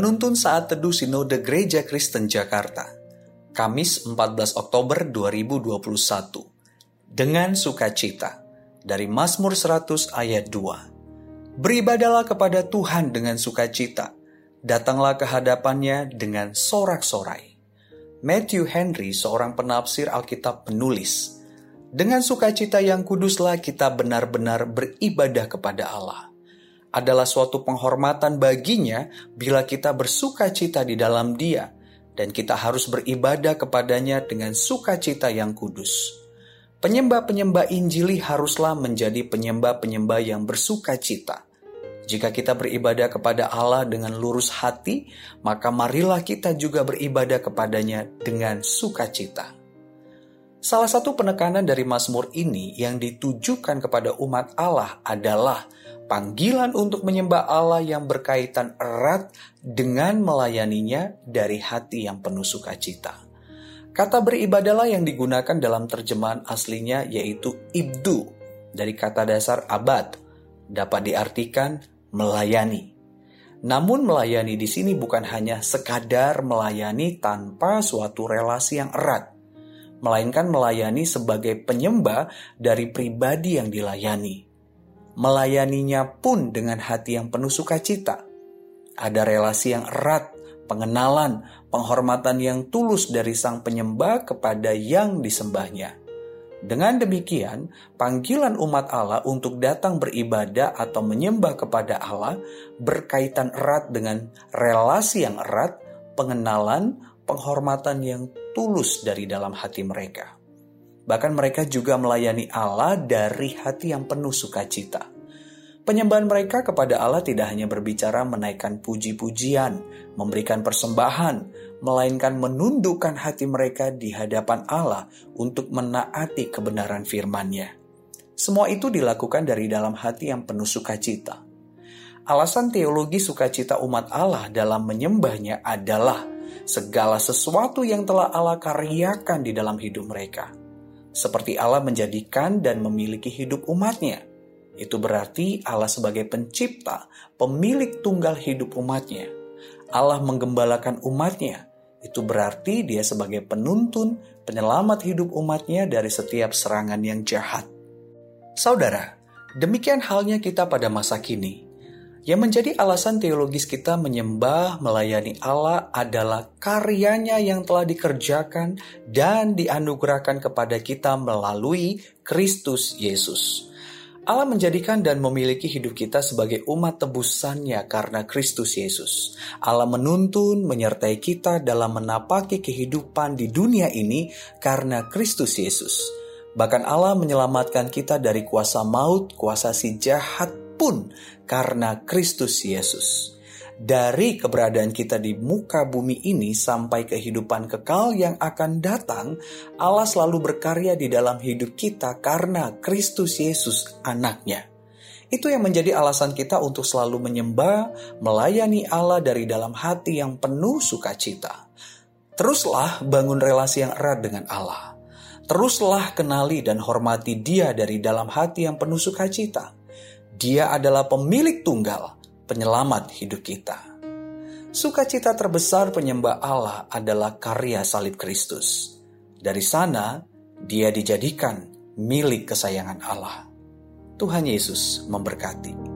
Penuntun Saat Teduh Sinode Gereja Kristen Jakarta, Kamis 14 Oktober 2021, dengan sukacita, dari Mazmur 100 ayat 2. Beribadalah kepada Tuhan dengan sukacita, datanglah ke hadapannya dengan sorak-sorai. Matthew Henry, seorang penafsir Alkitab penulis, dengan sukacita yang kuduslah kita benar-benar beribadah kepada Allah adalah suatu penghormatan baginya bila kita bersuka cita di dalam Dia, dan kita harus beribadah kepadanya dengan sukacita yang kudus. Penyembah-penyembah Injili haruslah menjadi penyembah-penyembah yang bersuka cita. Jika kita beribadah kepada Allah dengan lurus hati, maka marilah kita juga beribadah kepadanya dengan sukacita. Salah satu penekanan dari Mazmur ini yang ditujukan kepada umat Allah adalah panggilan untuk menyembah Allah yang berkaitan erat dengan melayaninya dari hati yang penuh sukacita. Kata beribadalah yang digunakan dalam terjemahan aslinya yaitu ibdu dari kata dasar abad dapat diartikan melayani. Namun melayani di sini bukan hanya sekadar melayani tanpa suatu relasi yang erat, melainkan melayani sebagai penyembah dari pribadi yang dilayani melayaninya pun dengan hati yang penuh sukacita. Ada relasi yang erat, pengenalan, penghormatan yang tulus dari sang penyembah kepada yang disembahnya. Dengan demikian, panggilan umat Allah untuk datang beribadah atau menyembah kepada Allah berkaitan erat dengan relasi yang erat, pengenalan, penghormatan yang tulus dari dalam hati mereka. Bahkan mereka juga melayani Allah dari hati yang penuh sukacita. Penyembahan mereka kepada Allah tidak hanya berbicara menaikkan puji-pujian, memberikan persembahan, melainkan menundukkan hati mereka di hadapan Allah untuk menaati kebenaran firman-Nya. Semua itu dilakukan dari dalam hati yang penuh sukacita. Alasan teologi sukacita umat Allah dalam menyembahnya adalah segala sesuatu yang telah Allah karyakan di dalam hidup mereka seperti Allah menjadikan dan memiliki hidup umatnya. Itu berarti Allah sebagai pencipta, pemilik tunggal hidup umatnya. Allah menggembalakan umatnya. Itu berarti dia sebagai penuntun, penyelamat hidup umatnya dari setiap serangan yang jahat. Saudara, demikian halnya kita pada masa kini. Yang menjadi alasan teologis kita menyembah melayani Allah adalah karyanya yang telah dikerjakan dan dianugerahkan kepada kita melalui Kristus Yesus. Allah menjadikan dan memiliki hidup kita sebagai umat tebusannya karena Kristus Yesus. Allah menuntun, menyertai kita dalam menapaki kehidupan di dunia ini karena Kristus Yesus. Bahkan Allah menyelamatkan kita dari kuasa maut, kuasa si jahat pun karena Kristus Yesus. Dari keberadaan kita di muka bumi ini sampai kehidupan kekal yang akan datang, Allah selalu berkarya di dalam hidup kita karena Kristus Yesus anaknya. Itu yang menjadi alasan kita untuk selalu menyembah, melayani Allah dari dalam hati yang penuh sukacita. Teruslah bangun relasi yang erat dengan Allah. Teruslah kenali dan hormati Dia dari dalam hati yang penuh sukacita dia adalah pemilik tunggal, penyelamat hidup kita. Sukacita terbesar penyembah Allah adalah karya salib Kristus. Dari sana, dia dijadikan milik kesayangan Allah. Tuhan Yesus memberkati.